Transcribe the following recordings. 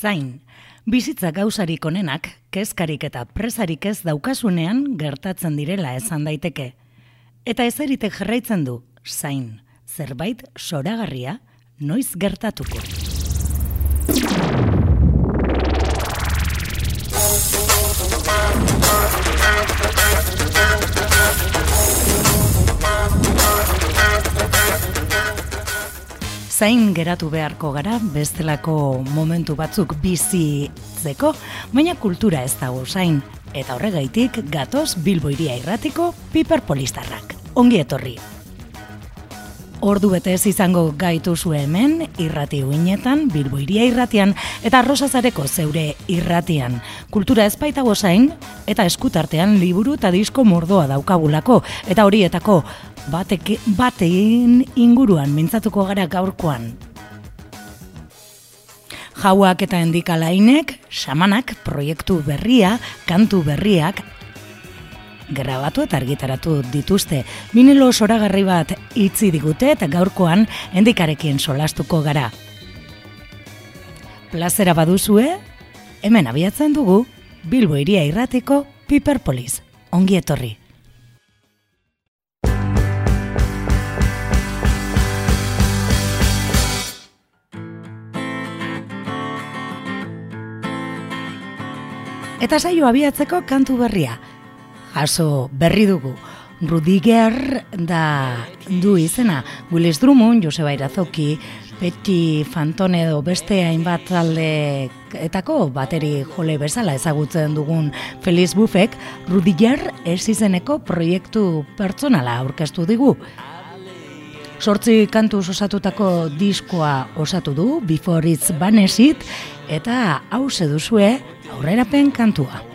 Zain, bizitza gauzarik onenak, kezkarik eta presarik ez daukasunean gertatzen direla esan daiteke. Eta ezeritek jarraitzen du, zain, zerbait soragarria noiz gertatuko. Zain geratu beharko gara bestelako momentu batzuk bizitzeko, baina kultura ez dago zain. Eta horregaitik gatoz Bilboiria irratiko piperpolistarrak. Ongi etorri! Ordu betez izango gaitu zu hemen, irrati uinetan, bilboiria irratian, eta arrosazareko zeure irratian. Kultura ezpaita gozain, eta eskutartean liburu eta disko mordoa daukagulako, eta horietako batek, batein inguruan mintzatuko gara gaurkoan. Jauak eta endikalainek, samanak, proiektu berria, kantu berriak, grabatu eta argitaratu dituzte. Minilo soragarri bat itzi digute eta gaurkoan endikarekin solastuko gara. Plazera baduzue, hemen abiatzen dugu, Bilbo iria irratiko Piperpolis. Ongi etorri. Eta saio abiatzeko kantu berria, jaso berri dugu. Rudiger da du izena, Willis Drummond, Joseba Irazoki, Peti Fantone edo beste hainbat talde etako bateri jole bezala ezagutzen dugun Feliz Buffek, Rudiger ez izeneko proiektu pertsonala aurkeztu digu. Sortzi kantu osatutako diskoa osatu du, Before It's Banesit, eta hau duzue aurrerapen kantua.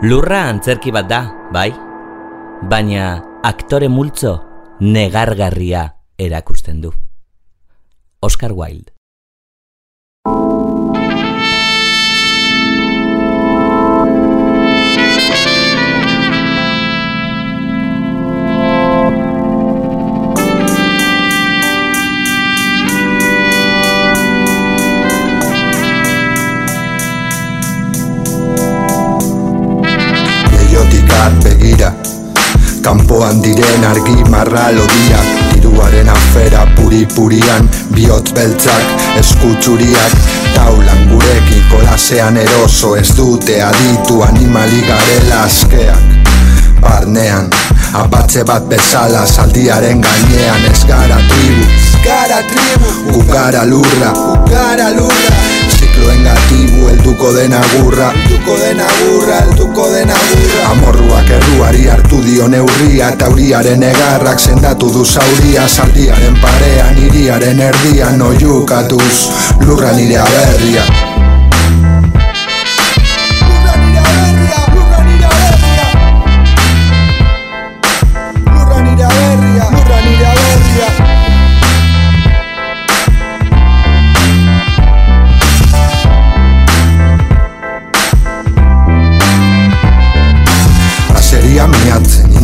Lurra antzerki bat da, bai? Baina aktore multzo negargarria erakusten du. Oscar Wilde Kampoan diren argi marra lodia Iruaren afera puri-purian Biot beltzak eskutsuriak. Taulan gurekin kolasean eroso Ez dute aditu animali garela askeak Barnean, apatze bat bezala Zaldiaren gainean ez gara tribu. Gara tribu. Ugara lurra Ugara lurra zikloen gatibu elduko den agurra Elduko den agurra, elduko den agurra Amorruak erruari hartu dio neurria Eta uriaren egarrak sendatu du zauria. Zaldiaren parean, iriaren erdian Oiukatuz, lurra nire aberria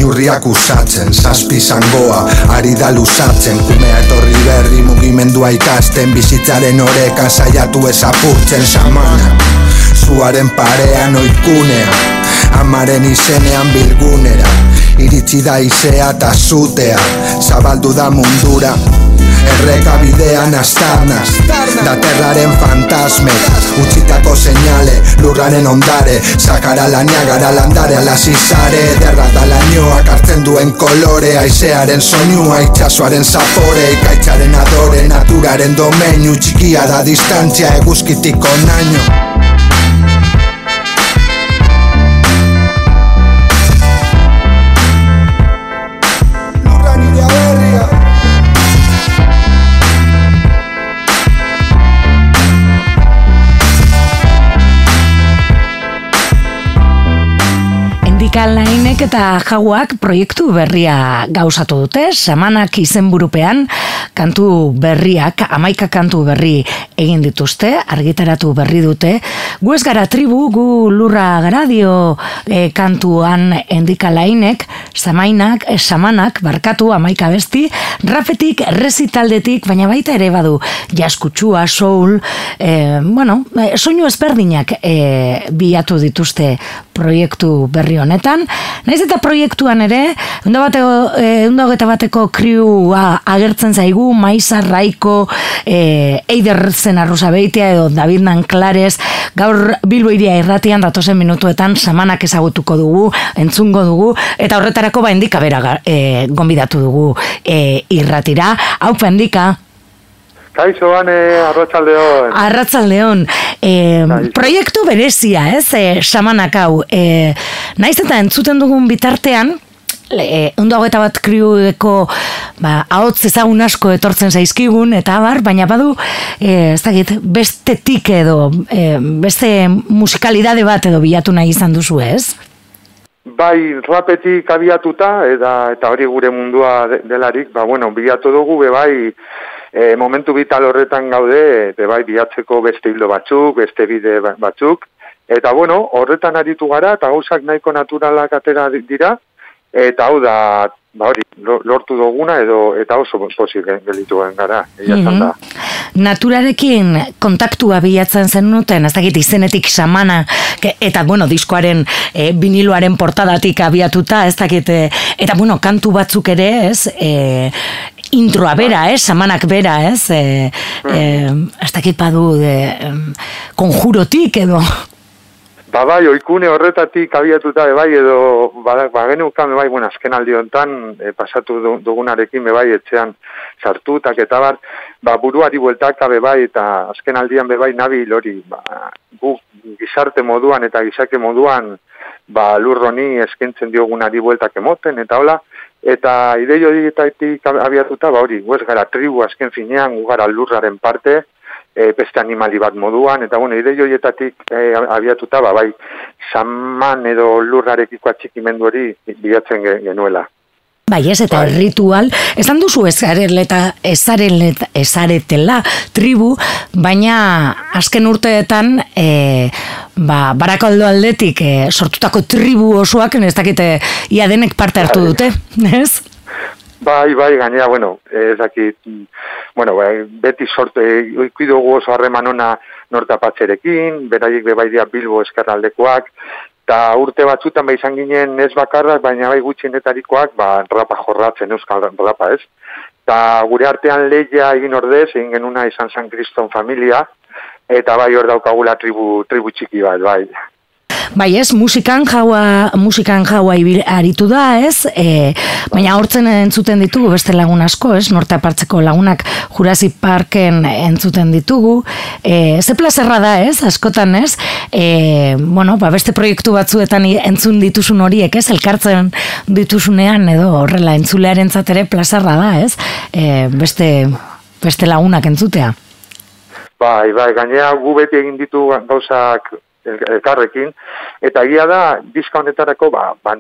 Inurriak usatzen, zazpi zangoa Ari da lusatzen, kumea etorri berri Mugimendua ikasten, bizitzaren oreka Zaiatu ezapurtzen, samana Zuaren parean oikunea Amaren izenean bilgunera Iritsi da izea eta zutea Zabaldu da mundura. Erreka bidean astarna Da terraren fantasme. Utsitako seinale Lurraren ondare Sakara lania gara landare Alazizare Derra da lanioak hartzen duen kolore Aizearen soinua Itxasuaren zapore. Ikaitzaren adore Naturaren domeinu Txikia da distantzia Eguzkitiko naino Lainek eta jauak proiektu berria gauzatu dute, samanak izenburupean kantu berriak, amaika kantu berri egin dituzte, argitaratu berri dute. Gu ez gara tribu, gu lurra gara dio e, kantuan endika lainek, samainak, e, samanak, barkatu amaika besti, rafetik, resitaldetik, baina baita ere badu jaskutsua, soul, e, bueno, soinu ezberdinak e, biatu dituzte proiektu berri honetan. Naiz eta proiektuan ere, undo bateko, e, bateko kriua agertzen zaigu, Maisa Raiko, e, Eider Zen Beitia edo David Nanklares, gaur Bilbo iria irratian datozen minutuetan samanak ezagutuko dugu, entzungo dugu, eta horretarako ba endika bera e, gonbidatu dugu e, irratira. Hau endika, Kaixo bane, arratzaldeon. Arratzaldeon. E, proiektu berezia, ez, e, samanak hau. E, naiz eta entzuten dugun bitartean, e, ondo eta bat kriueko ba, ahotz ezagun asko etortzen zaizkigun, eta bar, baina badu, e, ez dakit, bestetik edo, e, beste musikalidade bat edo bilatu nahi izan duzu, ez? Bai, rapetik abiatuta, eta, eta hori gure mundua delarik, ba, bueno, bilatu dugu, be bai, e, momentu vital horretan gaude, e, bai bihatzeko beste hildo batzuk, beste bide ba-, batzuk, eta bueno, horretan aritu gara, eta gauzak nahiko naturalak atera dira, eta hau da, ba hori, lortu duguna edo eta oso pozik gelituen gara, mm da. Naturarekin kontaktua bilatzen zen nuten, ez dakit izenetik samana, eta bueno, diskoaren e, viniloaren portadatik abiatuta, ez dakit, e, eta bueno, kantu batzuk ere, ez, e, introa bera, eh, samanak bera, ez, eh, eh, ez dakit padu de, konjurotik edo. Ba bai, oikune horretatik abiatuta bai edo ba, ba genukan bai, bueno, azken aldi hontan e, pasatu dugunarekin bai etxean sartutak eta bar, ba buruari bueltaka bai eta azken aldian bai nabi lori, ba, gu gizarte moduan eta gizake moduan ba lurroni eskentzen diogunari bueltak emoten eta hola, Eta idei hori eta abiatuta, ba hori, guez gara tribu azken finean, gara lurraren parte, e, beste animali bat moduan, eta bueno, ide joietatik e, abiatuta, ba, bai, saman edo lurrarekiko atxikimendu hori bilatzen genuela. Bai, ez, eta bai. ritual, esan duzu ezareleta, ezareleta, ezaretela tribu, baina azken urteetan, e, ba, barakaldo aldetik e, sortutako tribu osoak, ez dakite, ia denek parte hartu bai. dute, ez? Bai, bai, gainera, bueno, ez dakit, bueno, bai, beti sortu, e, ikuidugu oso harreman ona nortapatzerekin, beraiek bebai dia Bilbo eskarraldekoak, Eta urte batzutan bai izan ginen ez bakarrak, baina bai gutxienetarikoak, ba, rapa jorratzen euskal rapa ez. Eta gure artean lehia egin ordez, egin genuna izan San Kriston familia, eta bai hor daukagula tribu, tribu txiki bat, bai. Bai ez, musikan jaua, musikan jaua ibil, aritu da ez, e, baina hortzen entzuten ditugu beste lagun asko ez, norte apartzeko lagunak Jurassic Parken entzuten ditugu, e, ze plazerra da ez, askotan ez, e, bueno, ba, beste proiektu batzuetan entzun dituzun horiek ez, elkartzen dituzunean edo horrela entzulearen zatere plazerra da ez, e, beste, beste lagunak entzutea. Bai, bai, gainea gu beti egin ditu gauzak elkarrekin, eta egia da, diska honetarako, ba, ba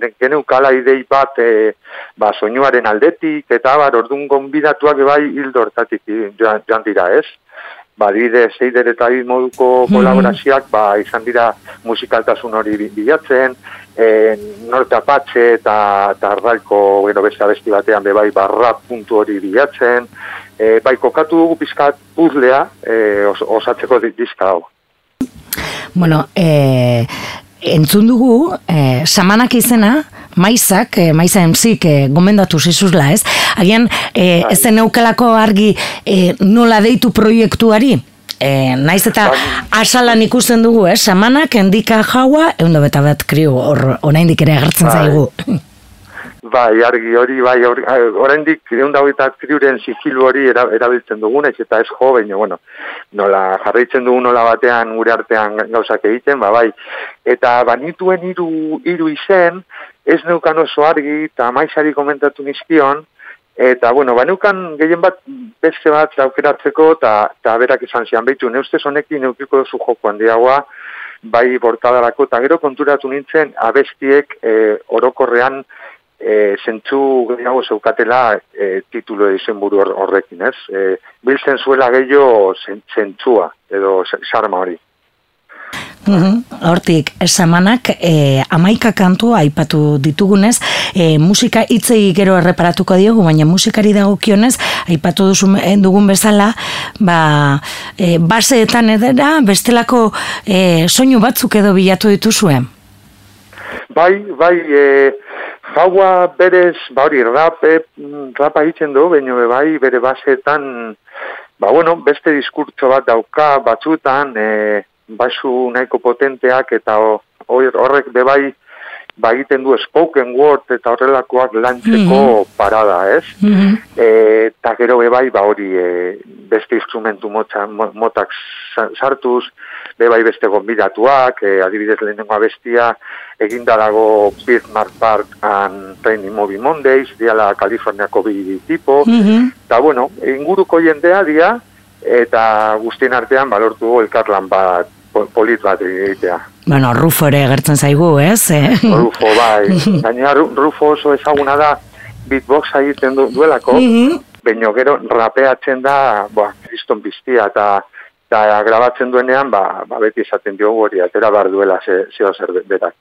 kala idei bat, e, ba, soinuaren aldetik, eta bar, orduan gonbidatuak bai hildo hortatik joan, joan dira, ez? Ba, dide, zeider eta moduko mhm. kolaborazioak, ba, izan dira musikaltasun hori bilatzen, e, norte apatxe eta, eta arraiko, bueno, beste abesti batean, be bai, barra puntu hori bilatzen, e, bai, kokatu dugu pizkat puzlea, e, os, osatzeko diska hau bueno, e, entzun dugu, e, samanak izena, maizak, e, maiza emzik, e, gomendatu zizuzla, ez? Agian, e, bai. ezen eukelako argi e, nola deitu proiektuari? E, naiz eta asalan ikusten dugu, eh? Samanak, endika jaua, egun da beta bat kriu, orain ere agertzen bai. zaigu. Bai, argi hori, bai, oraindik egun da hogeita triuren zikilu hori erabiltzen dugun, ez eta ez jo, baina, bueno, nola jarraitzen dugu nola batean gure artean gauzak egiten, ba, bai. Eta banituen hiru hiru izen, ez neukan oso argi, eta maizari komentatu nizkion, eta, bueno, banukan gehien bat beste bat aukeratzeko, eta, eta berak izan zian behitu, neustez honekin neukiko zu joko handiagoa, bai bortadarako, eta gero konturatu nintzen, abestiek e, orokorrean, e, zentzu gehiago zeukatela e, titulo izen buru horrekin, ez? E, biltzen zuela gehiago zentzua, edo sarma hori. Hortik, esamanak e, amaika kantu aipatu ditugunez, e, musika hitzei gero erreparatuko diogu, baina musikari dagokionez aipatu duzu dugun bezala, ba, e, baseetan edera, bestelako e, soinu batzuk edo bilatu dituzuen? Bai, bai, e, Jaua berez, ba hori, rap, rapa egiten du, baina bai, bere basetan, ba bueno, beste diskurtso bat dauka batzutan, e, basu nahiko potenteak eta horrek bebai, ba egiten du spoken word eta horrelakoak lantzeko mm parada, ez? Mm eta gero bebai, ba hori, e, beste instrumentu motza, motak sartuz, bebai beste gonbidatuak, e, adibidez lehenengo abestia, eginda dago Bismarck Park and Training Movie Mondays, diala Kaliforniako bi tipo, mm eta bueno, inguruko jendea dia, eta guztien artean balortu elkarlan bat polit bat egitea. Bueno, Rufo ere gertzen zaigu, ez? Eh? Rufo, bai. Gaina Rufo oso ezaguna da beatbox egiten du, duelako, mm -hmm. gero rapeatzen da, boa, kriston biztia, eta eta grabatzen duenean, ba, ba beti esaten diogu hori, atera bar duela ze, zeo zer berak.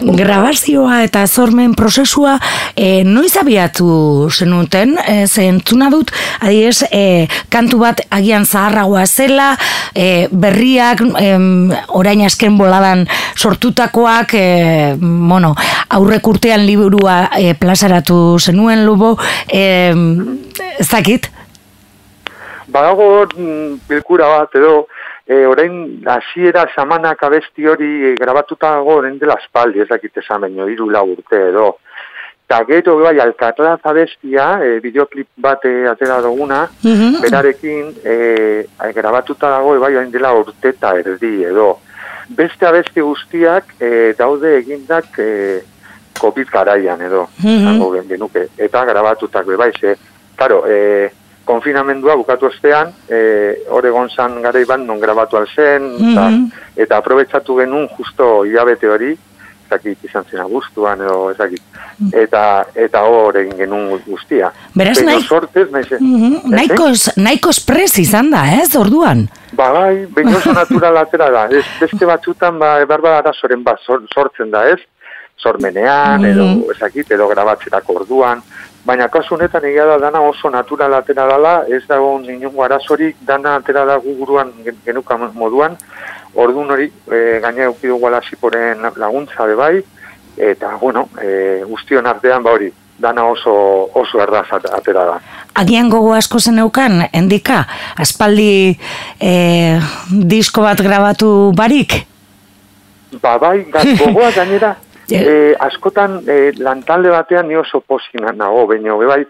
Grabazioa eta zormen prozesua e, noiz abiatu zenuten, e, zentzuna dut, adiez, e, kantu bat agian zaharragoa zela, e, berriak, e, orain asken boladan sortutakoak, e, bueno, aurrek urtean liburua e, plazaratu zenuen lubo, e, zakit? Badago mm, bilkura bat edo, e, orain hasiera samanak abesti hori e, grabatuta dago orain dela espaldi, ez dakit esan baino, iru urte edo. Eta gero bai, alkatraz abestia, e, videoklip bat atera duguna, mhm. berarekin e, grabatuta dago bai, orain dela urte eta erdi edo. Beste abesti guztiak e, daude egindak e, COVID garaian edo, mm -hmm. genuke, eta grabatutak bai, ze, karo, e, konfinamendua bukatu ostean, e, Oregon zan gara iban non grabatu alzen, eta, Mhm. eta aprobetsatu genuen justo hilabete hori, ezakit izan zen agustuan edo ezakit, eta, eta hor egin genuen guztia. Beraz, nahi- sortez, nahi zen. Mhm, Ez, eh? Nahikoz, nahikoz prez izan da, ez, orduan? Ba, bai, baina oso natural atera da. Ez, beste batzutan, ba, ebar arazoren bat sor- sortzen da, ez? Sormenean, edo, Mhm. ezakit, edo grabatzerako orduan. Baina kasu honetan egia da dana oso natural atera dala, ez dago inongo arazorik, dana atera da gu buruan gen- genuka moduan, ordun hori, e, gaina eukidu gualaziporen laguntza be bai, eta, bueno, e, guztion artean, ba hori, dana oso, oso erdaz at- atera da. Agian gogo asko zeneukan, endika, aspaldi eh, disko bat grabatu barik? Ba, bai, gogoa gainera. E, askotan e, lantalde batean ni oso posina nago, baina bai,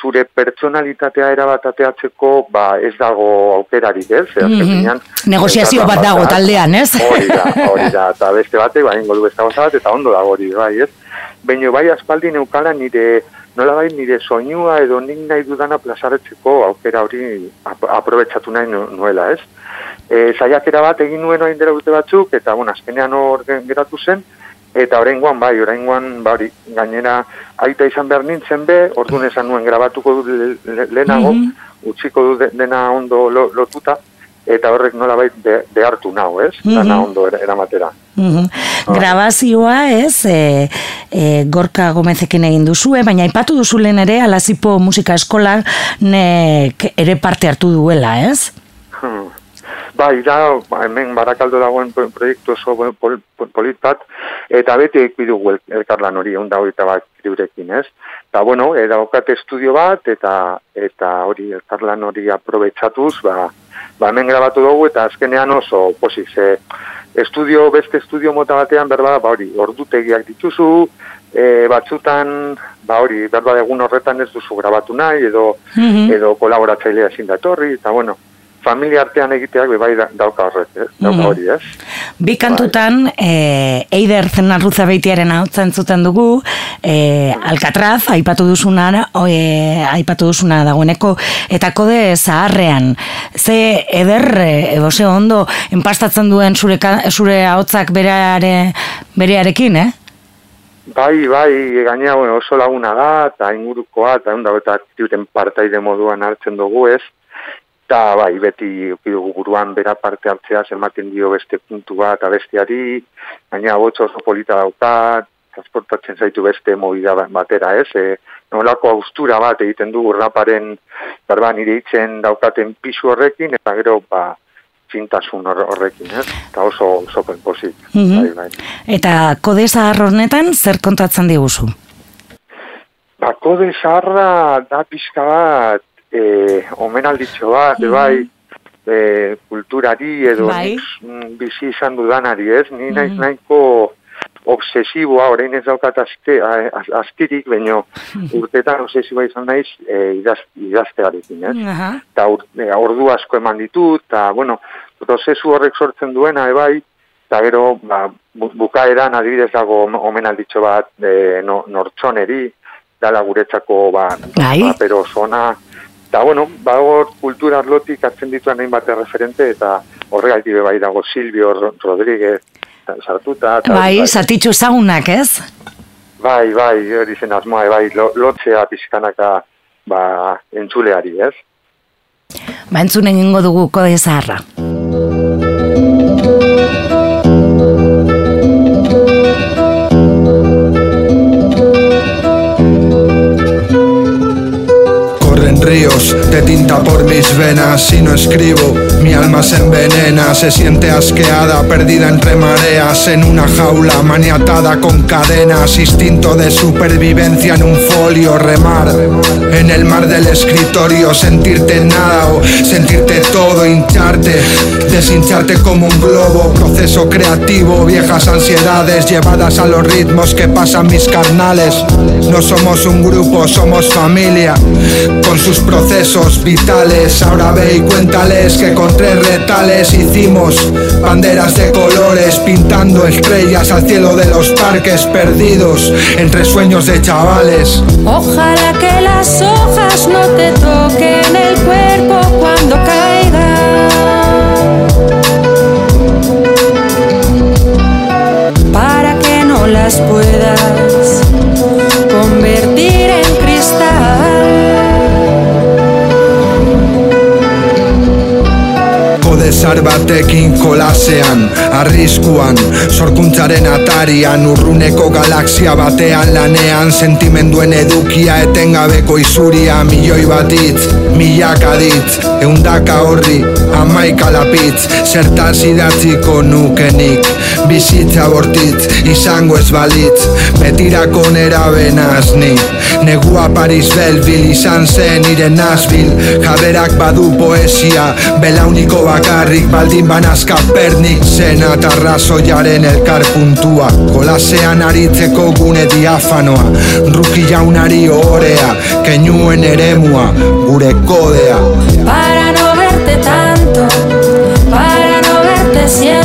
zure pertsonalitatea erabat ateatzeko, ba, ez dago aukerarik, ez? Azken Mhm. finean, Negoziazio bat dago taldean, ez? Hori da, hori da, eta beste batek, ba, ingo du beste bat, eta ondo dago hori, bai, ez? Baina bai aspaldi neukala nire, nola bai nire soinua edo nik nahi dudana plazaretzeko aukera hori ap aprobetsatu nahi nu- nuela, ez? E, saiakera bat egin nuen orain dela urte batzuk, eta bueno, azkenean hor ge- geratu zen, eta oraingoan bai, oraingoan ba hori, gainera aita izan behar nintzen be, orduan esan nuen grabatuko le, le, lehenago, Mhm. utziko du de- dena ondo lo, lotuta, eta horrek nolabait be, behartu nau, ez? Mhm. Dana ondo era- eramatera. Mhm. Grabazioa ez, e, e, Gorka Gomezekin egin duzue, baina aipatu duzu lehen ere, Alazipo Musika Eskola nek ere parte hartu duela, ez? Hmm. Bai, da, ba, hemen barakaldo dagoen pro- proiektu oso pol, pol, polit bat, eta beti ekidugu el, elkarlan hori, egun da hogeita bat kriurekin, ez? Eta, bueno, e, daukate estudio bat, eta eta hori elkarlan hori aprobetsatuz, ba, ba, hemen grabatu dugu, eta azkenean oso posi, ze estudio, beste estudio mota batean, berba, ba, hori, ordutegiak dituzu, e, batzutan, ba, hori, berba egun horretan ez duzu grabatu nahi, edo, Mhm. edo kolaboratzailea ezin datorri, eta bueno, familia artean egiteak bai da, dauka horrek, ez? Dauka Mhm. hori, ez? Bi kantutan, e, Eider Zenarruza beitiaren hau entzuten dugu, e, Alcatraz, aipatu duzuna, e, aipatu duzuna dagoeneko, eta kode zaharrean. Ze eder, e, ze ondo, enpastatzen duen zure, zure ahotzak bereare, berearekin, eh? Bai, bai, gainea bueno, oso laguna da, eta ingurukoa, eta egun da, eta aktiuten partaide moduan hartzen dugu, ez? Eta bai, beti dugu buruan bera parte hartzea ematen dio beste puntu bat eta besteari, gaina botxo oso polita dauka, transportatzen zaitu beste movida ba- batera, ez? E, nolako austura bat egiten dugu raparen, berba, nire hitzen daukaten pisu horrekin, eta gero, ba, txintasun hor- horrekin, ez? Eta oso, oso penpozik, Mhm. bai, bai. Eta kode zahar honetan zer kontatzen diguzu? Ba, kode zaharra da pixka bat, e, omenalditxo bat, Mhm. bai, e, kulturari edo Bai. nik mm, bizi izan dudanari, ez? Ni naiz Mhm. nahiko obsesiboa, orain ez daukat azte, az- aztirik, baino urtetan obsesiboa izan naiz e, idaz, idaztearekin, ez? Eta ur, e, ordu asko eman ditut, eta, bueno, prozesu horrek sortzen duena, ebai, eta gero, ba, bu- bukaeran adibidez dago omenalditxo bat e, no, nortzoneri, dala guretzako, ba, Bai. rapero zona, eta, bueno, ba, hor kultura arlotik hartzen dituen hainbat referente, eta horregatik bai dago Silvio Ro- Rodríguez, ta- sartuta, eta, Bai, zatitxu ezagunak, ez? bai, bai, hori zen asmoa, bai, lo, lotzea pizkanaka, ba, entzuleari, ez? Ba, entzun egingo dugu kode zaharra. bonita mis venas Si no escribo, mi alma se envenena Se siente asqueada, perdida entre mareas En una jaula maniatada con cadenas Instinto de supervivencia en un folio Remar en el mar del escritorio Sentirte nada o sentirte todo Hincharte, deshincharte como un globo Proceso creativo, viejas ansiedades Llevadas a los ritmos que pasan mis carnales. No somos un grupo, somos familia Con sus procesos vitales Ahora Ahora y cuéntales que con tres retales hicimos banderas de colores pintando estrellas al cielo de los parques perdidos entre sueños de chavales. Ojalá que las hojas no te toquen el cuerpo cuando Zar batekin kolasean, arriskuan Sorkuntzaren atarian, urruneko galaxia batean Lanean, sentimenduen edukia Etengabeko izuria, milioi batitz Milak aditz, eundaka horri Amaika lapitz, zertaz idatziko nukenik Bizitza bortitz, izango ez balitz Betirako nera benazni Negua Paris Belbil izan zen iren nazbil Jaberak badu poesia, belauniko bakar bakarrik baldin banazka pernik Zena eta razoiaren elkar puntua Kolasean aritzeko gune diafanoa. Ruki jaunari orea Keñuen eremua Gure kodea. Para no verte tanto Para no verte siempre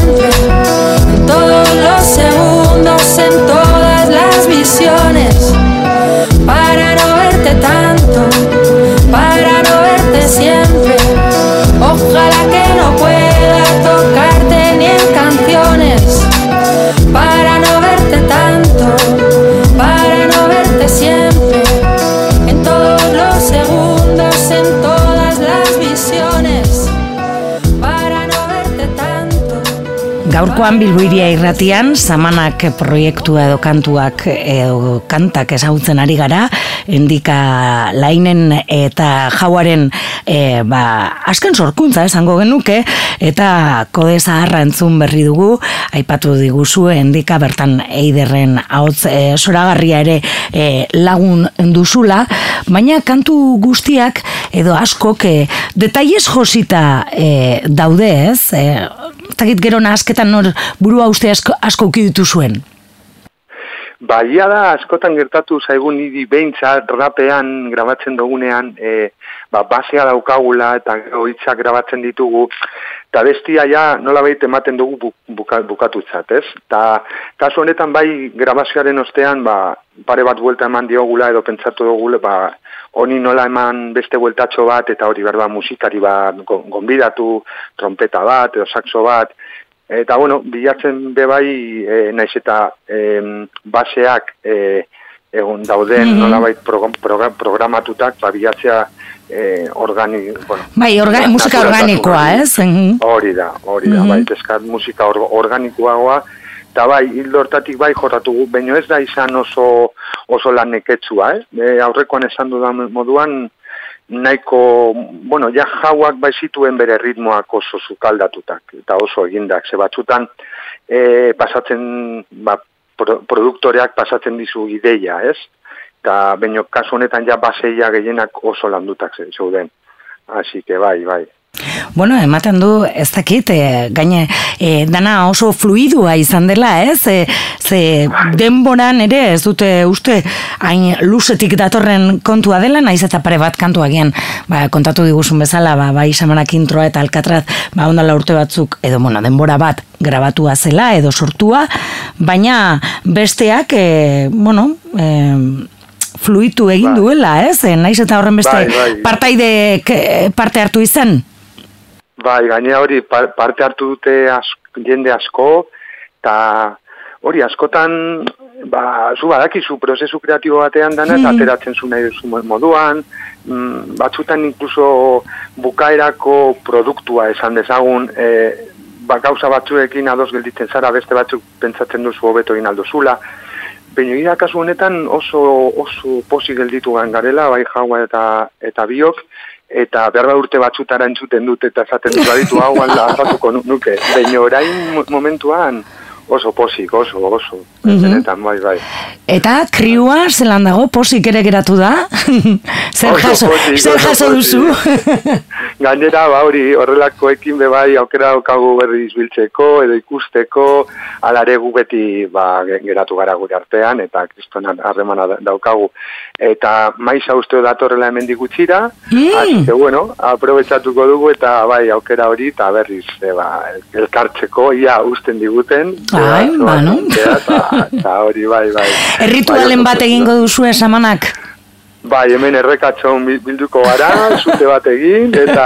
Gaurkoan bilbuiria irratian, zamanak proiektua edo kantuak edo kantak ezagutzen ari gara, endika lainen eta jauaren e, ba, asken sorkuntza esango genuke, eta kode zaharra entzun berri dugu, aipatu diguzu, endika bertan eiderren hauts e, soragarria ere e, lagun duzula, baina kantu guztiak edo askok e, detaiez josita e, daude ez, e, Zagit gero asketan nor burua uste asko, asko ukiditu zuen. Baia da, askotan gertatu zaigun niri behintzat rapean grabatzen dugunean, e, ba, basea daukagula eta hitzak grabatzen ditugu, eta bestia ja nola baita ematen dugu buka, bukatutzat, ez? Ta, kasu honetan bai grabazioaren ostean, ba, pare bat buelta eman diogula edo pentsatu dugule, ba, honi nola eman beste bueltatxo bat, eta hori berba musikari bat gonbidatu, trompeta bat edo saxo bat, Eta, bueno, bilatzen bebai, e, naiz eta e, baseak e, egon dauden mm -hmm. nolabait programatutak, ba, bilatzea e, organi, bueno, bai, orga, musika organikoa, ez? Hori da, hori da, mm -hmm. bai, deskat musika or, organikoa eta bai, hildo hortatik bai jorratu, baino ez da izan oso, oso lan neketsua, eh? E, aurrekoan esan dudan moduan, nahiko, bueno, ja jauak bai zituen bere ritmoak oso zukaldatutak, eta oso egindak, ze batzutan e, pasatzen, ba, produktoreak pasatzen dizu ideia, ez? Eta baino kasu honetan ja baseia gehienak oso landutak zeuden. Así que bai, bai. Bueno, ematen du, ez dakit, e, gaine, e, dana oso fluidua izan dela, ez? E, ze denboran ere, ez dute uste, hain lusetik datorren kontua dela, naiz eta pare bat kantu agian, ba, kontatu diguzun bezala, ba, bai samanak introa eta alkatraz, ba, ondala urte batzuk, edo, bueno, denbora bat, grabatua zela, edo sortua, baina besteak, e, bueno, e, fluitu egin bai. duela, ez? Naiz eta horren beste bai, bai. partaide parte hartu izan? Bai, gaine hori parte hartu dute jende asko, eta hori askotan, ba, zu badakizu prozesu kreatibo batean dana, eta hmm. ateratzen zu nahi duzu moduan, mm, batzutan inkluso bukaerako produktua esan dezagun, e, ba, gauza batzuekin ados gelditzen zara, beste batzuk pentsatzen duzu hobeto egin aldozula, Baina kasu honetan oso oso posi gelditu garela, bai jaua eta eta biok, eta berba urte batzutara entzuten dut eta esaten dut baditu hau alda azatuko nuke. Baina orain momentuan oso posik, oso, oso. Mm bai, bai. Eta kriua zelan dago posik ere geratu da? zer jaso, zer jaso duzu? gainera, ba, hori, horrelakoekin be bai, aukera daukagu berri izbiltzeko, edo ikusteko, alare gu beti, ba, ge- geratu gara gure artean, eta kristonan harremana da- daukagu. Eta maiza uste datorrela hemen gutxira, Mm. bueno, aprobetsatuko dugu, eta bai, aukera hori, eta berriz, e, ba, elkartzeko, ia, usten diguten. Ai, ba, no? Eta, eta hori, bai, bai. Erritualen Bai, bat egingo duzu esamanak? Bai, hemen errekatxon bi- bilduko gara, zute bat egin, eta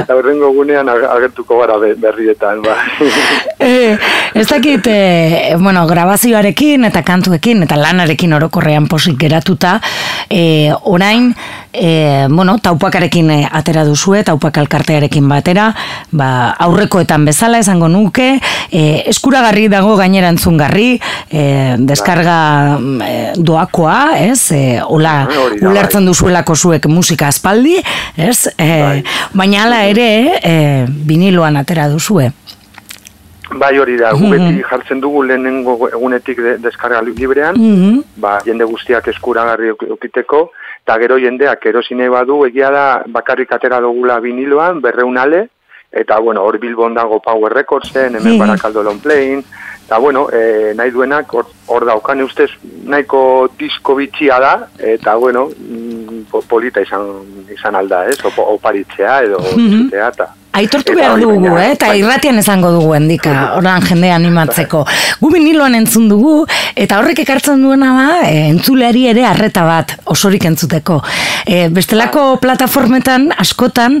eta horrengo gunean ag- agertuko gara be- berrietan, bai. Ez dakit, eh, bueno, grabazioarekin eta kantuekin eta lanarekin orokorrean posik geratuta, eh, orain, eh, bueno, taupakarekin atera duzue, taupak alkartearekin batera, ba, aurrekoetan bezala esango nuke, eh, eskuragarri dago gainera entzungarri, eh, deskarga eh, doakoa, ez, Ah, hori da, ulertzen bai. duzuelako zuek musika aspaldi, ez, Bai. baina hala ere, eh, viniloan atera duzue. Bai hori da, gu beti jartzen dugu lehenengo egunetik de, deskarga li- librean, Mhm. ba, jende guztiak eskuragarri eukiteko, eta gero jendeak erosine badu, egia da bakarrik atera dugula viniloan, berreunale, eta bueno, hor Bilbon dago Power Recordsen, hemen Mhm. Barakaldo Long Plain, eta bueno, e, nahi duenak hor, hor daukan ustez nahiko disko bitxia da, eta bueno, mm, po- polita izan, izan alda, ez? Oparitzea edo Mhm. zutea, eta... Aitortu behar dugu, eh? eta bai. irratian esango dugu endika, oran jende animatzeko. Gu biniloan entzun dugu, eta horrek ekartzen duena da, e, entzuleari ere arreta bat, osorik entzuteko. E, bestelako plataformetan, askotan,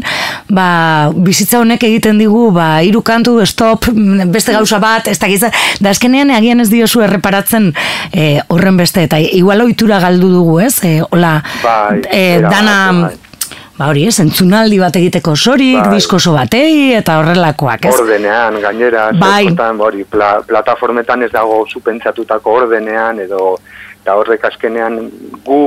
ba, bizitza honek egiten digu, ba, hiru kantu, stop, beste gauza bat, ez dakiz, da azkenean agian ez diozu erreparatzen e, horren beste, eta igual ohitura galdu dugu, ez? E, hola, Bai, e, dana... bai. Ba hori ez, entzunaldi bat egiteko sorik, Bai. diskoso batei, eta horrelakoak, ez? Ordenean, gainera, Bai. askotan, hori, pla, plataformetan ez dago zupentsatutako ordenean, edo, eta horrek azkenean gu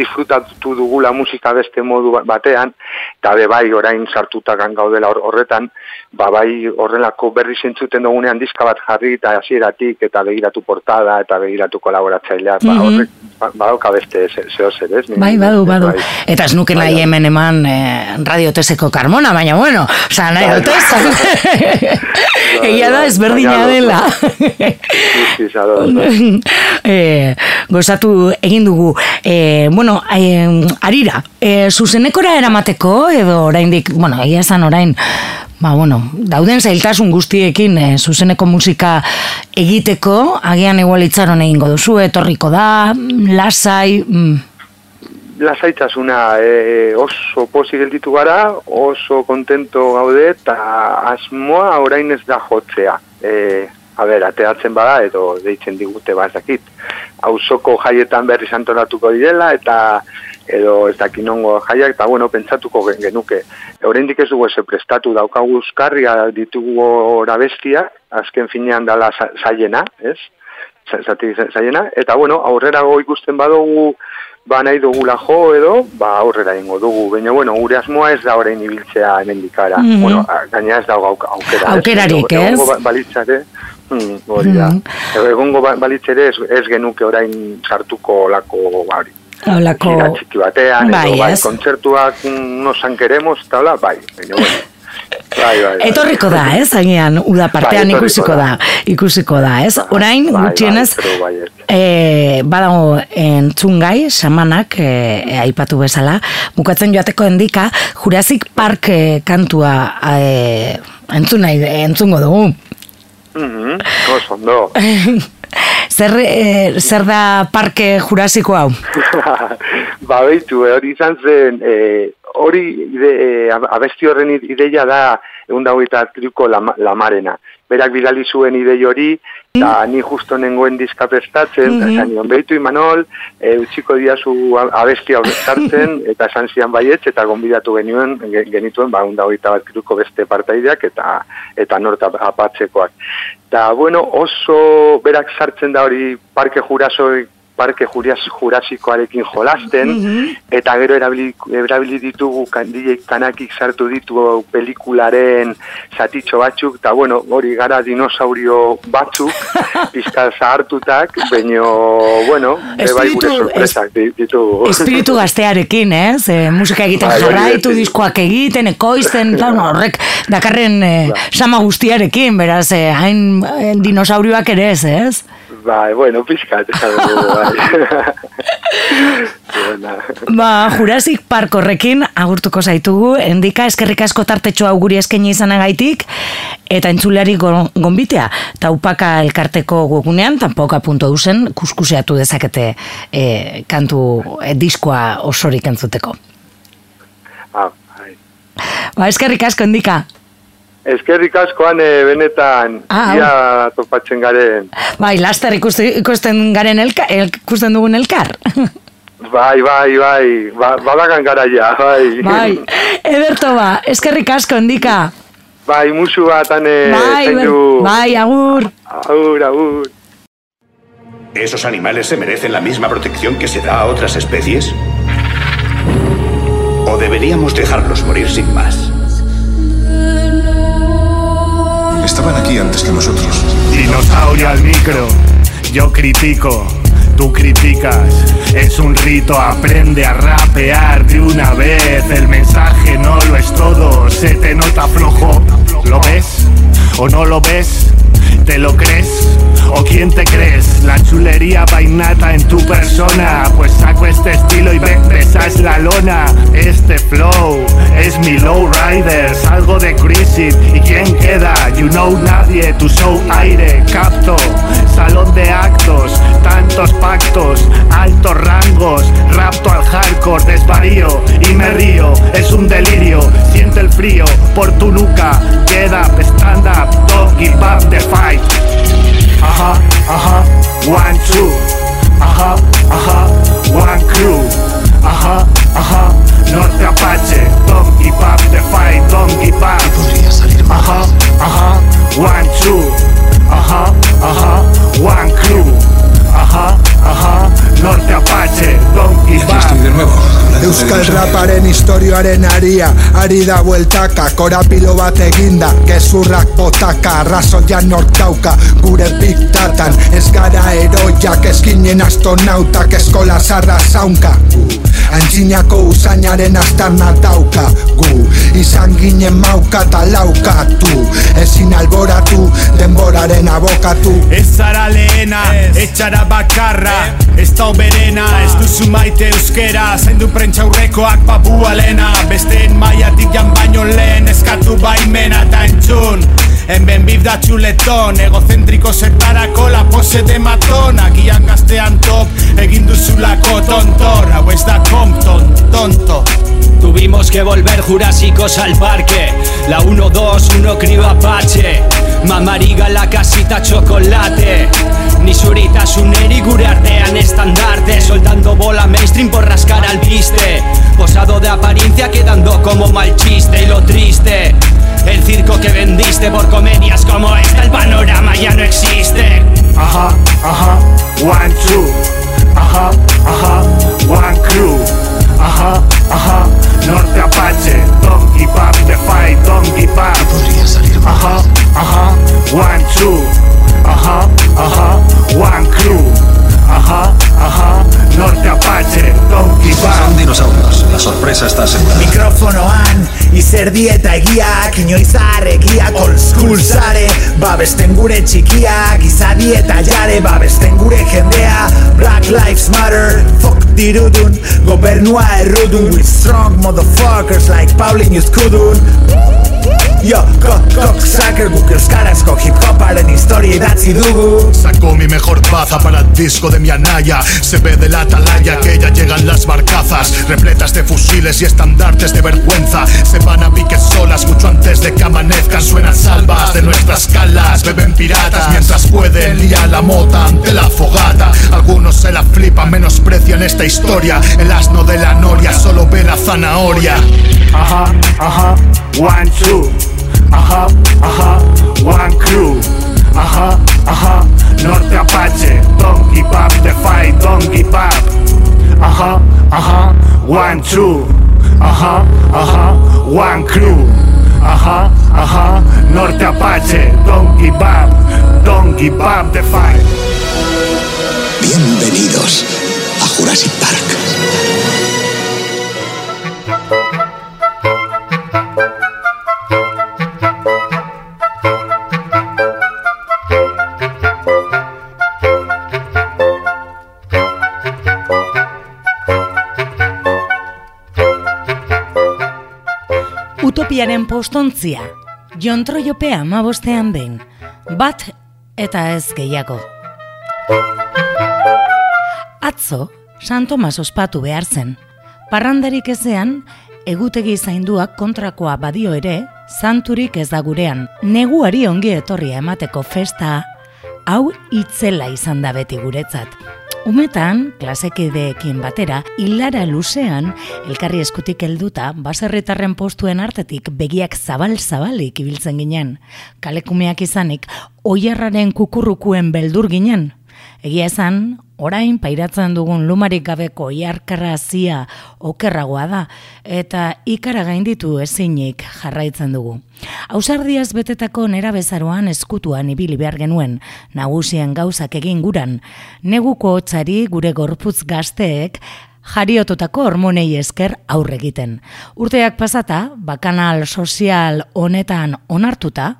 disfrutatu dugula musika beste modu ba- batean, eta be bai orain sartutakan gaudela hor- horretan, ba bai horrelako berri zentzuten dugunean diska bat jarri eta hasieratik eta begiratu portada eta begiratu kolaboratzailea, ba Mhm. horrek ba, badauka beste ze- zeo zer, ez? Bai, badu, badu. Bai. Eta ez nuke nahi Bai, hemen eman eh, radioteseko karmona, baina bueno, oza, nahi Bai. dut ez. Egia da, ezberdina dela. Eh, gozatu egin dugu. Eh, bueno, eh, arira, eh, zuzenekora eramateko, edo oraindik, bueno, egia esan orain, ba, bueno, dauden zailtasun guztiekin eh, zuzeneko musika egiteko, agian igual itzaron egingo duzu, etorriko da, lasai, mm, lasaitasuna e, oso posi gelditu gara, oso kontento gaude, eta asmoa orain ez da jotzea. E, a ber, ateatzen bada, edo deitzen digute ba ez dakit. Hauzoko jaietan berri santoratuko direla, eta edo ez dakinongo jaiak, eta bueno, pentsatuko gen- genuke. Oraindik ez dugu eze prestatu daukagu euskarria ditugu ora bestia, azken finean dala sa- zaiena, ez? Za- Zati zaiena, eta bueno, aurrerago ikusten badugu ba nahi dugula jo edo, ba aurrera ingo dugu. Baina, bueno, gure asmoa ez da orain ibiltzea hemendikara. Mhm. Bueno, a- gaina ez dago auk- aukera. ez? Aukerarik, ez? ba- balitzare, hmm, hori da. Mhm. Egongo ba- balitzere ez, ez genuke orain sartuko lako hori. Holako... Gira txiki batean, Bai, edo, bai, ez? kontzertuak mm, no san queremos, eta hola, bai. Baina, bueno. Bai, bai, bai. Etorriko da, ez? Agian, uda partean Bai, ikusiko da. da. Ikusiko da, ez? Bai, Orain, bai, gutxienez, bai, e, badago entzungai, samanak, e, aipatu bezala, bukatzen joateko endika, Jurassic Park e, kantua e, entzun nahi, entzungo dugu. Mhm, oso ondo. zer, e, zer da parke jurasiko hau? ba, beitu, eh, hori izan zen, eh, hori ide, ab- abesti horren id- ideia da egun dago eta triuko lama, lamarena. Berak bidali zuen idei hori, eta ni justo nengoen diska prestatzen, Mhm. eta nion behitu imanol, e, utziko diazu a- abesti hau sartzen, eta esan zian baietz, eta gonbidatu genuen, ge- genituen, ba, unda hogeita bat triuko beste partaideak, eta eta norta apatzekoak. Eta, bueno, oso berak sartzen da hori parke jurasoi parke jurias, jurasikoarekin jolasten, Mhm. eta gero erabili, erabili ditugu kandilek kanakik sartu ditu pelikularen zatitxo batzuk, eta bueno, hori gara dinosaurio batzuk, pizka zahartutak, baino, bueno, bai gure sorpresak di- ditugu. Espiritu gaztearekin, ez? E, musika egiten Bai, hori jarraitu, ez. diskoak egiten, ekoizten, plan, horrek dakarren e, sama guztiarekin, beraz, e, hain e, dinosaurioak ere ez, ez? Bai, bueno, pizkat, esan dugu, bai. Ba, Jurassic Park horrekin agurtuko zaitugu, endika eskerrik asko tartetxo hau guri eskaini izanagaitik, eta entzuleari go- gonbitea, taupaka elkarteko webgunean, tampoka.usen kuskuseatu dezakete e, kantu e, diskoa osorik entzuteko. Ah, bai. Ba, eskerrik asko, endika. Eskerrik askoan benetan Ah, ia topatzen garen. Bai, laster ikusten garen elka, el, ikusten dugun elkar. Bai, bai, bai, ba, badagan garaia, bai. bai, ederto ba, eskerrik asko, endika. Bai, musu bat, ane, Bai, zaindu. bai, agur. Agur, agur. ¿Esos animales se merecen la misma protección que se da a otras especies? ¿O deberíamos dejarlos morir sin más? Estaban aquí antes que nosotros. Dinosaurio al micro, yo critico, tú criticas. Es un rito, aprende a rapear de una vez. El mensaje no lo es todo, se te nota flojo. ¿Lo ves o no lo ves? ¿Te lo crees? ¿O quién te crees? La chulería vainata en tu persona. Pues saco este estilo y ven, esa es la lona. Este flow es mi lowrider. Salgo de crisis y quién queda. You know nadie, tu show aire. Capto, salón de actos Tantos pactos, altos rangos. Rapto al hardcore, desvarío y me río. Es un delirio, siente el frío por tu nuca. Up, stand up, don't give up the right. Uh huh, uh huh, one, two. Euskal raparen historioaren aria. Ari da bueltaka, korapilo bat eginda. Gezurrak botaka, arrazoian nortauka Gure piktatan, ez gara eroiak Eskinen astonautak, eskola zarra zaunka. Antzinako usainaren astarna dauka. Gu, izan ginen mauka eta laukatu. Ezin alboratu, denboraren abokatu. Ez zara lehena, etxara bakarra. Ez da oberena, ez duzu maite euskera. Zaindu prentsa aurrekoak babua lena. Besteen maiatik jan baino lehen Eskatu baimena eta entzun. Enben bif da txuleton Egozentriko zertarako la pose de matón Agian gaztean top Egin duzulako tontor. Hau ez da Compton, tonto. Tuvimos que volver jurásicos al parque. La 1-2, 1 crío apache. Mamariga la casita chocolate Ni suritasuneri gure artean estandarte Soltando bola mainstream por rascar al viste Posado de apariencia quedando como mal chiste Y lo triste El circo que vendiste por comedias como esta El panorama ya no existe Ajá, ajá, one, two. Ajá, ajá, one crew. Ajá, ajá, norte Apache. Don't give the fight, don't give up. Sorpresa está asegurada. Mikrofonoan Izer dieta egiak Inoiz arregiak Old school zare Babesten gure txikiak Izadi eta jare Babesten gure jendea. Black Lives Matter Fuck dirudun Gobernua errudun. We strong motherfuckers Like Paulin Yuzkudun Yo, kok, kok, sucker Guk euskarazko hip hoparen historia idatzi dugu Saco mi mejor baza para el disco de mi anaya. Se ve de la atalaya que ya llegan las barcazas Repletas de fusiles y estandartes de vergüenza. Se van a pique solas mucho antes de que amanezcan. Suenan salvas de nuestras calas Beben piratas mientras pueden Lía la mota ante la fogata. Algunos se la flipan, menosprecian esta historia. El asno de la noria solo ve la zanahoria. Ajá, ajá, one, two crew, ajá, ajá, one crew, ajá, ajá, Norte Apache, don't give up the fight, don't give ajá, ajá, one two, ajá, ajá, one crew, ajá, ajá, Norte Apache, don't give up, don't the fight. Bienvenidos a Jurassic Park. Utopiaren postontzia, jontroiopea amabostean behin, bat eta ez gehiago. Atzo, San Tomas ospatu behar zen. Parrandarik ezean, egutegi zainduak kontrakoa badio ere, santurik ez da gurean. Neguari ongi etorria emateko festa, hau itzela izan da beti guretzat. Umetan, klasekideekin batera, hilara luzean, elkarri eskutik helduta, baserritarren postuen artetik begiak zabal-zabalik ibiltzen ginen. Kalekumeak izanik, oierraren kukurrukuen beldur ginen. Egia esan, orain pairatzen dugun lumarik gabeko iarkarra zia okerragoa da, eta ikara gainditu ezinik jarraitzen dugu. Ausardiaz betetako nera bezaroan eskutuan ibili behar genuen, nagusien gauzak egin guran, neguko hotzari gure gorputz gazteek jariototako hormonei esker aurre egiten. Urteak pasata, bakanal sozial honetan onartuta,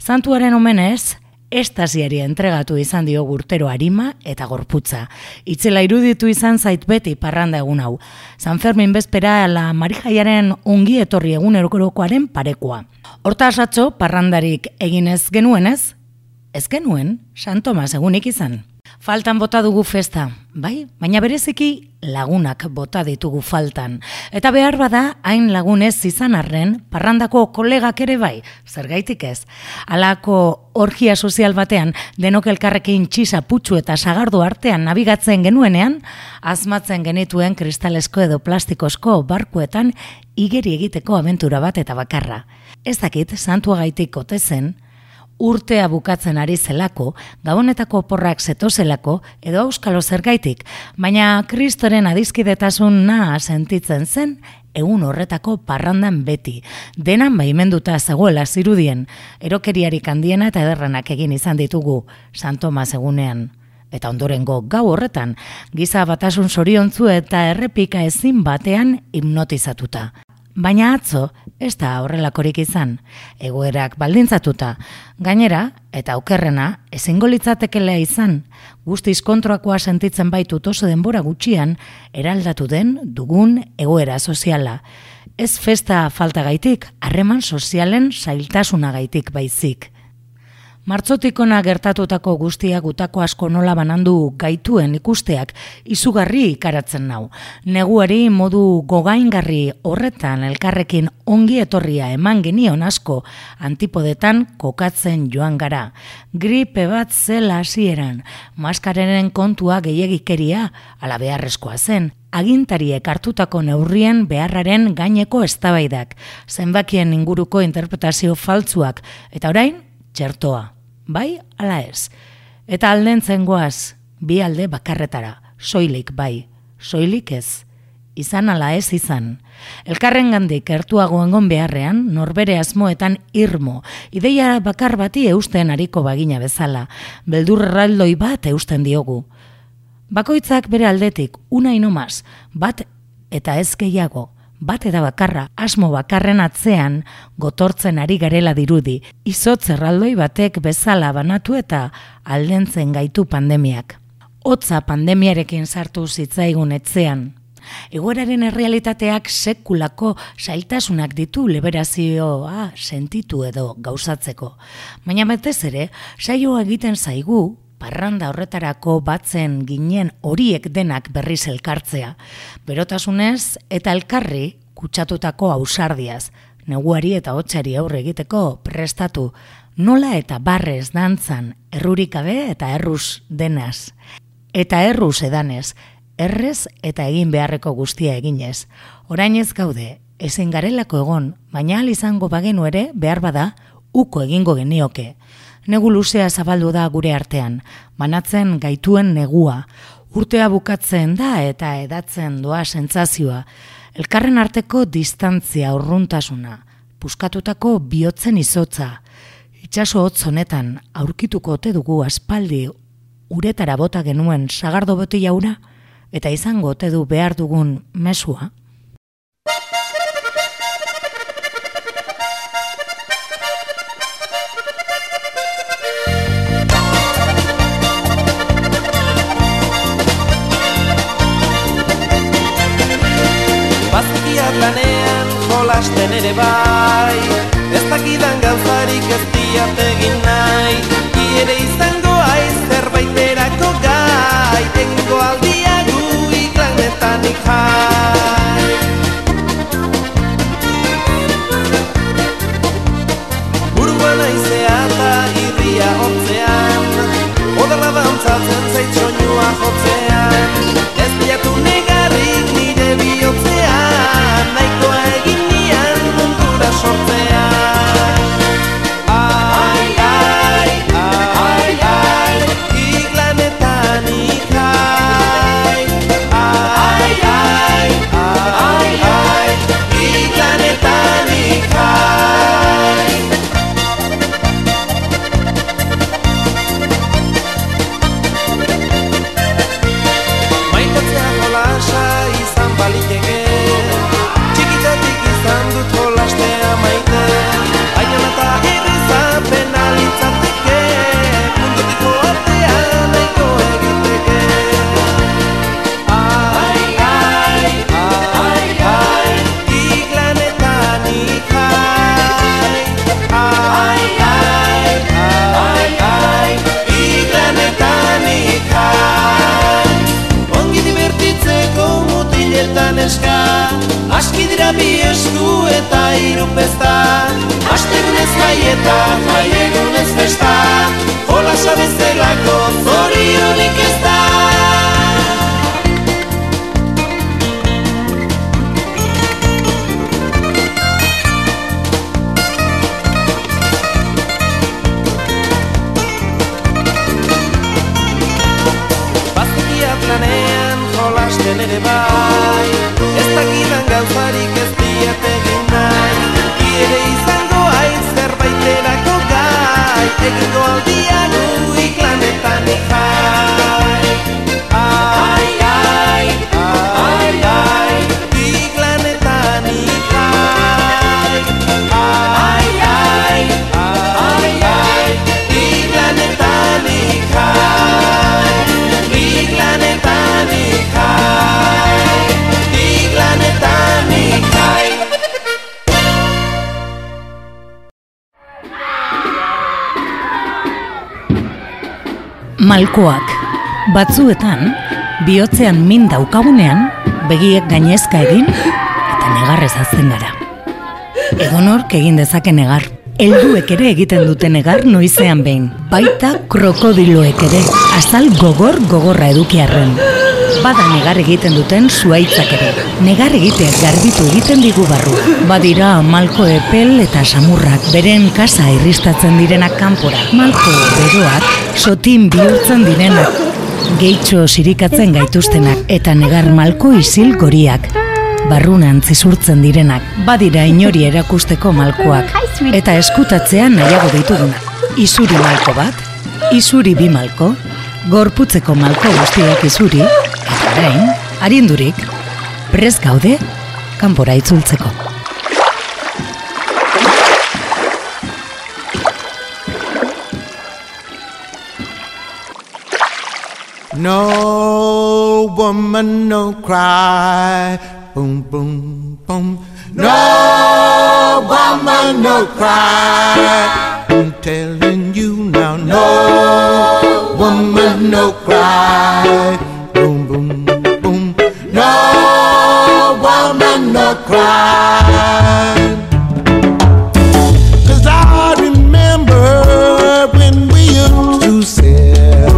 zantuaren omenez, estasiari entregatu izan dio gurtero arima eta gorputza. Itzela iruditu izan zait beti parranda egun hau. San Fermin bezpera la marijaiaren ongi etorri egun erokorokoaren parekoa. Horta asatxo, parrandarik eginez genuenez, ez genuen, San Tomas egunik izan. Faltan bota dugu festa, bai? Baina bereziki lagunak bota ditugu faltan. Eta behar bada, hain lagunez izan arren, parrandako kolegak ere bai, zergaitik ez. Alako orgia sozial batean, denok elkarrekin txisa putxu eta sagardu artean nabigatzen genuenean, azmatzen genituen kristalesko edo plastikosko barkuetan igeri egiteko abentura bat eta bakarra. Ez dakit, santuagaitik ote zen, urtea bukatzen ari zelako, gabonetako porrak zetozelako, edo auskalo zergaitik, baina kristoren adizkidetasun naa sentitzen zen, egun horretako parrandan beti, denan baimenduta zegoela zirudien, erokeriarik handiena eta ederrenak egin izan ditugu, San Tomas egunean. Eta ondorengo gau horretan, giza batasun soriontzu eta errepika ezin batean hipnotizatuta. Baina atzo, ez da horrelakorik izan, egoerak baldintzatuta. Gainera, eta okerrena, ezingo litzatekela izan, guztiz kontroakoa sentitzen baitu oso denbora gutxian, eraldatu den dugun egoera soziala. Ez festa faltagaitik, harreman sozialen sailtasunagaitik baizik. Martzotikona gertatutako guztia gutako asko nola banandu gaituen ikusteak izugarri ikaratzen nau. Neguari modu gogaingarri horretan elkarrekin ongi etorria eman genion asko antipodetan kokatzen joan gara. Gripe bat zela hasieran, maskarenen kontua gehiagikeria ala beharrezkoa zen, agintariek hartutako neurrien beharraren gaineko eztabaidak, zenbakien inguruko interpretazio faltzuak, eta orain, txertoa bai ala ez. Eta alden zengoaz, bi alde bakarretara, soilik bai, soilik ez, izan ala ez izan. Elkarren gandik ertuago engon beharrean, norbere asmoetan irmo, ideia bakar bati eusten hariko bagina bezala, beldur raldoi bat eusten diogu. Bakoitzak bere aldetik, una inomaz, bat eta ez gehiago, bat eta bakarra, asmo bakarren atzean, gotortzen ari garela dirudi, izotz erraldoi batek bezala banatu eta aldentzen gaitu pandemiak. Hotza pandemiarekin sartu zitzaigun etzean. Egoeraren errealitateak sekulako sailtasunak ditu liberazioa sentitu edo gauzatzeko. Baina betez ere, saioa egiten zaigu, parranda horretarako batzen ginen horiek denak berriz elkartzea. Berotasunez eta elkarri kutsatutako ausardiaz, neguari eta hotzari aurre egiteko prestatu, nola eta barrez dantzan, errurikabe eta erruz denaz. Eta erruz edanez, errez eta egin beharreko guztia eginez. Orain ez gaude, ezin garelako egon, baina izango bagenu ere behar bada, uko egingo genioke. Negu luzea zabaldu da gure artean, banatzen gaituen negua, urtea bukatzen da eta edatzen doa sentsazioa, elkarren arteko distantzia urruntasuna, puskatutako bihotzen izotza, itxaso hotz honetan aurkituko ote dugu aspaldi uretara bota genuen sagardo boti jaura, eta izango ote du behar dugun mesua. Jolasten ere bai. Ez dakidan gauzarik ez diat egin Malkoak. Batzuetan, bihotzean min daukagunean, begiek gainezka egin eta negarrez azten gara. Edonork egin dezake negar. Helduek ere egiten dute negar noizean behin. Baita krokodiloek ere, azal gogor gogorra edukiarren. Bada negar egiten duten zuaitzak ere. Negar egiteak garbitu egiten digu barru. Badira malko epel eta samurrak beren kasa irristatzen direnak kanpora. Malko beroak sotin bihurtzen direnak. Geitxo sirikatzen gaituztenak eta negar malko isil goriak. Barrunan zizurtzen direnak, badira inori erakusteko malkoak, eta eskutatzean nahiago ditugunak. Izuri malko bat, izuri bi malko, gorputzeko malko guztiak izuri, orain, arindurik, prez gaude, kanpora itzultzeko. No woman, no cry. Boom, boom, boom. No woman, no cry. I'm telling you now. No woman, no cry. Boom, boom, boom. No woman, no cry. Cause I remember when we used to sit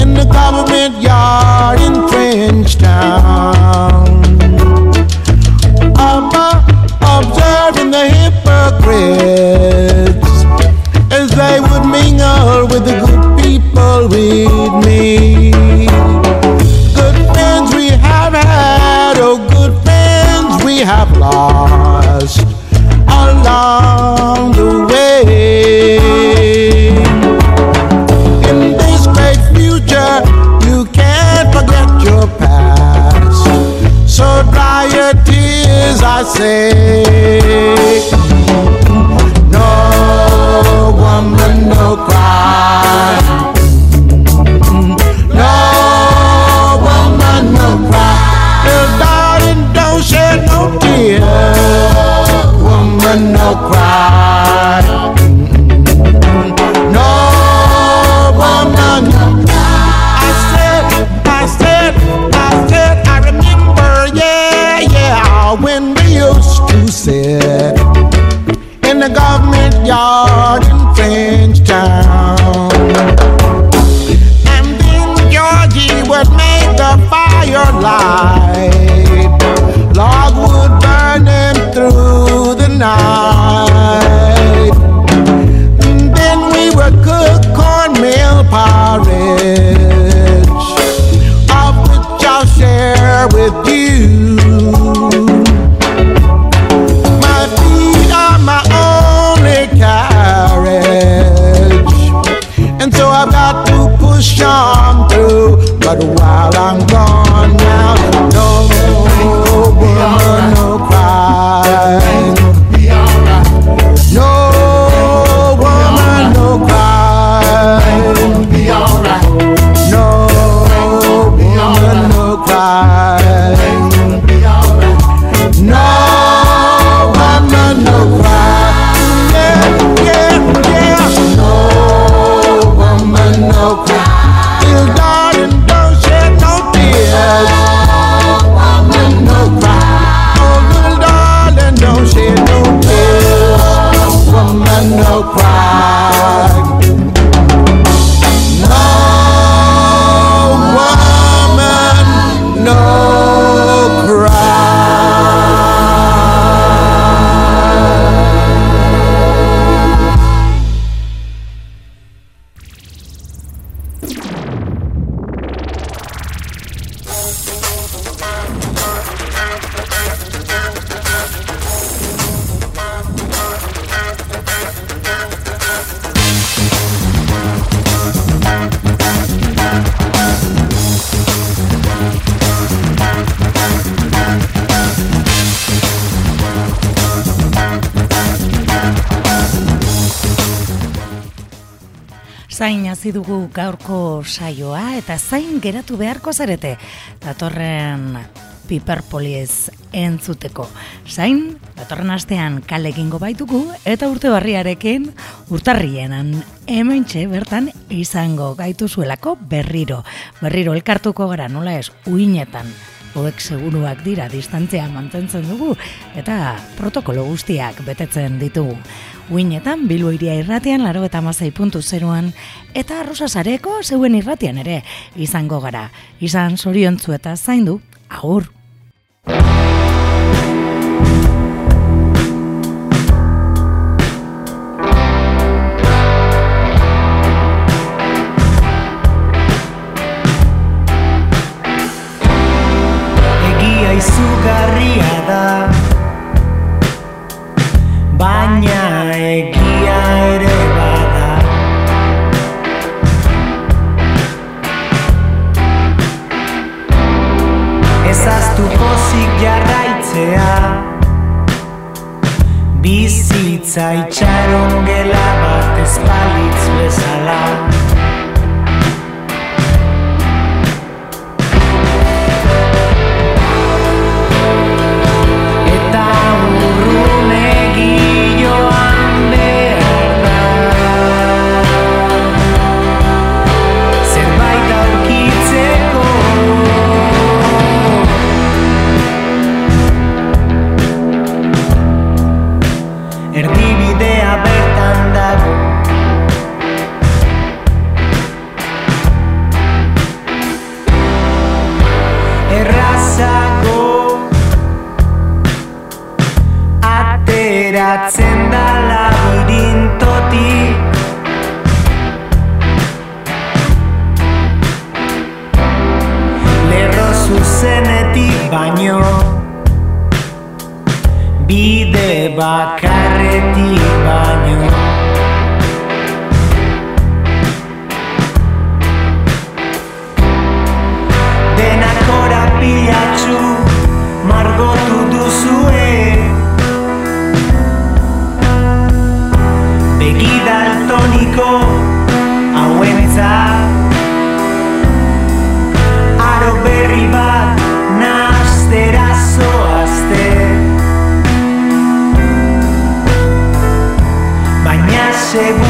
in the government yard in Frenchtown. I'm observing the hypocrites as they would mingle with the good people with me. We have lost along the way. In this great future, you can't forget your past. So dry your tears, I say. No woman, no cry. Hasi dugu gaurko saioa eta zain geratu beharko zarete datorren Piperpoliez entzuteko. Zain, datorren astean kale egingo baitugu eta urte barriarekin urtarrienan hementxe bertan izango gaituzuelako berriro. Berriro elkartuko gara nola ez uinetan. Hoek seguruak dira distantzia mantentzen dugu eta protokolo guztiak betetzen ditugu. Uinetan, Bilbo iria irratian, laro eta mazai puntu zeruan, eta arrosa sareko zeuen irratian ere izango gara. Izan zoriontzu eta zaindu, agur! Bizitza itxaron Baina